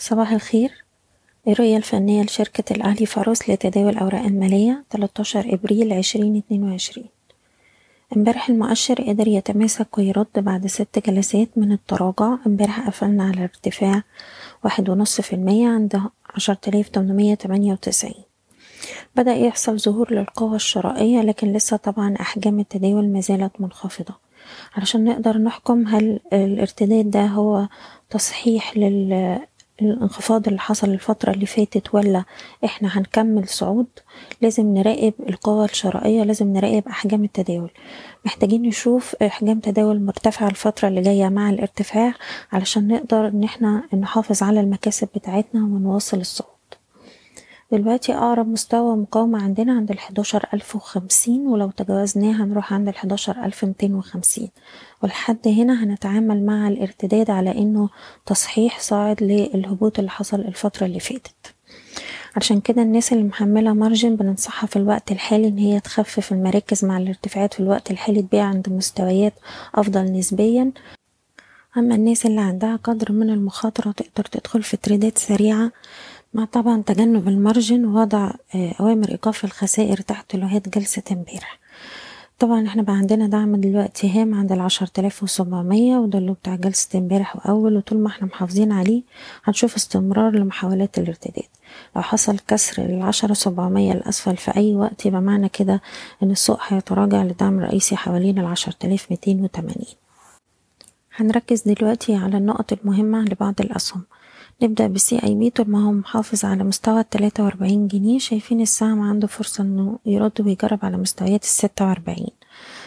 صباح الخير. الرؤية الفنية لشركة الأهلي فاروس لتداول الأوراق المالية 13 إبريل 2022 امبارح المؤشر قدر يتماسك ويرد بعد ست جلسات من التراجع. امبارح قفلنا على ارتفاع واحد ونص في المية عند عشرة آلاف تمنمية تمانية وتسعين. بدأ يحصل ظهور للقوة الشرائية لكن لسه طبعا أحجام التداول مازالت منخفضة. علشان نقدر نحكم هل الارتداد ده هو تصحيح الانخفاض اللي حصل الفترة اللي فاتت ولا إحنا هنكمل صعود لازم نراقب القوة الشرائية لازم نراقب أحجام التداول. محتاجين نشوف أحجام تداول مرتفعة الفترة اللي جاية مع الارتفاع علشان نقدر إن إحنا نحافظ على المكاسب بتاعتنا ونواصل الصعود. دلوقتي أقرب مستوى مقاومة عندنا عند ألف وخمسين ولو تجاوزناه هنروح عند ميتين وخمسين. ولحد هنا هنتعامل مع الارتداد على إنه تصحيح صاعد للهبوط اللي حصل الفترة اللي فاتت. عشان كده الناس اللي محملة مارجن بننصحها في الوقت الحالي إن هي تخفف المراكز مع الارتفاعات في الوقت الحالي تبيع عند مستويات أفضل نسبيا. أما الناس اللي عندها قدر من المخاطرة تقدر تدخل في تريدات سريعة مع طبعا تجنب المارجن ووضع أوامر إيقاف الخسائر تحت لوحات جلسة امبارح. طبعا إحنا بقى عندنا دعم دلوقتي هام عند العشر تلاف وسبعمية وده اللي بتاع جلسة امبارح وأول وطول ما إحنا محافظين عليه هنشوف استمرار لمحاولات الارتداد. لو حصل كسر العشرة سبعمية الأسفل في أي وقت يبقى معنى كده إن السوق هيتراجع لدعم رئيسي حوالين العشر تلاف ميتين وتمانين. هنركز دلوقتي على النقط المهمة لبعض الأسهم. نبدأ بسي أي بي طول ما هو محافظ على مستوى التلاتة وأربعين جنيه. شايفين السهم عنده فرصة إنه يرد ويجرب على مستويات الستة وأربعين.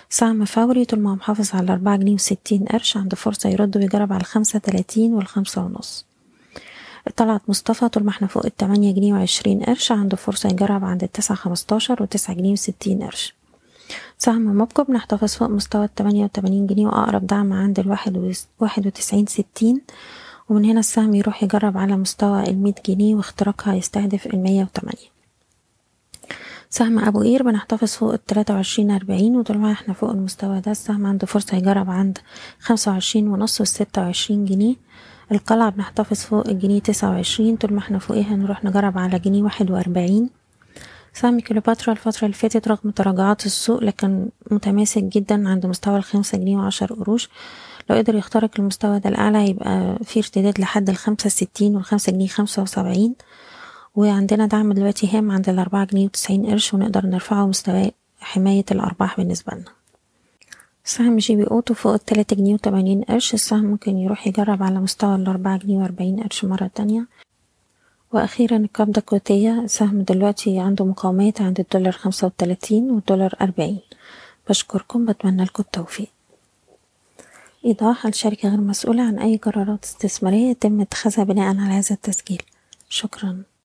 سهم فوري طول ما هو محافظ على أربعة جنيه وستين قرش عنده فرصة يرد ويجرب على الخمسة تلاتين والخمسة ونص. طلعت مصطفى طول ما إحنا فوق التمانية جنيه وعشرين قرش عنده فرصة يجرب عند التسعة خمستاشر وتسعة جنيه وستين قرش. سهم موبكو بنحتفظ فوق مستوى التمانية وتمانين جنيه وأقرب دعم عند الواحد واحد وتسعين ستين. ومن هنا السهم يروح يجرب على مستوى المية جنيه واختراقها يستهدف المية وتمانية سهم أبو قير بنحتفظ فوق التلاتة وعشرين أربعين وطول ما إحنا فوق المستوى ده السهم عنده فرصة يجرب عند خمسة وعشرين ونص والستة وعشرين جنيه. القلعة بنحتفظ فوق الجنيه تسعة وعشرين طول ما إحنا فوقيها نروح نجرب على جنيه واحد وأربعين. سهم كليوباترا الفترة اللي فاتت رغم تراجعات السوق لكن متماسك جدا عند مستوى الخمسة جنيه وعشر قروش. لو قدر يخترق المستوى ده الأعلى هيبقى في ارتداد لحد الخمسة ستين والخمسة جنيه خمسة وسبعين. وعندنا دعم دلوقتي هام عند الأربعة جنيه وتسعين قرش ونقدر نرفعه مستوى حماية الأرباح بالنسبة لنا. سهم جي بي أوتو فوق التلاتة جنيه وتمانين قرش. السهم ممكن يروح يجرب على مستوى الأربعة جنيه وأربعين قرش مرة تانية. وأخيرا القبضة الكويتية السهم دلوقتي عنده مقاومات عند الدولار خمسة وتلاتين والدولار أربعين. بشكركم بتمنى لكم التوفيق. إيضاح الشركة غير مسؤولة عن أي قرارات استثمارية يتم اتخاذها بناء على هذا التسجيل. شكرا.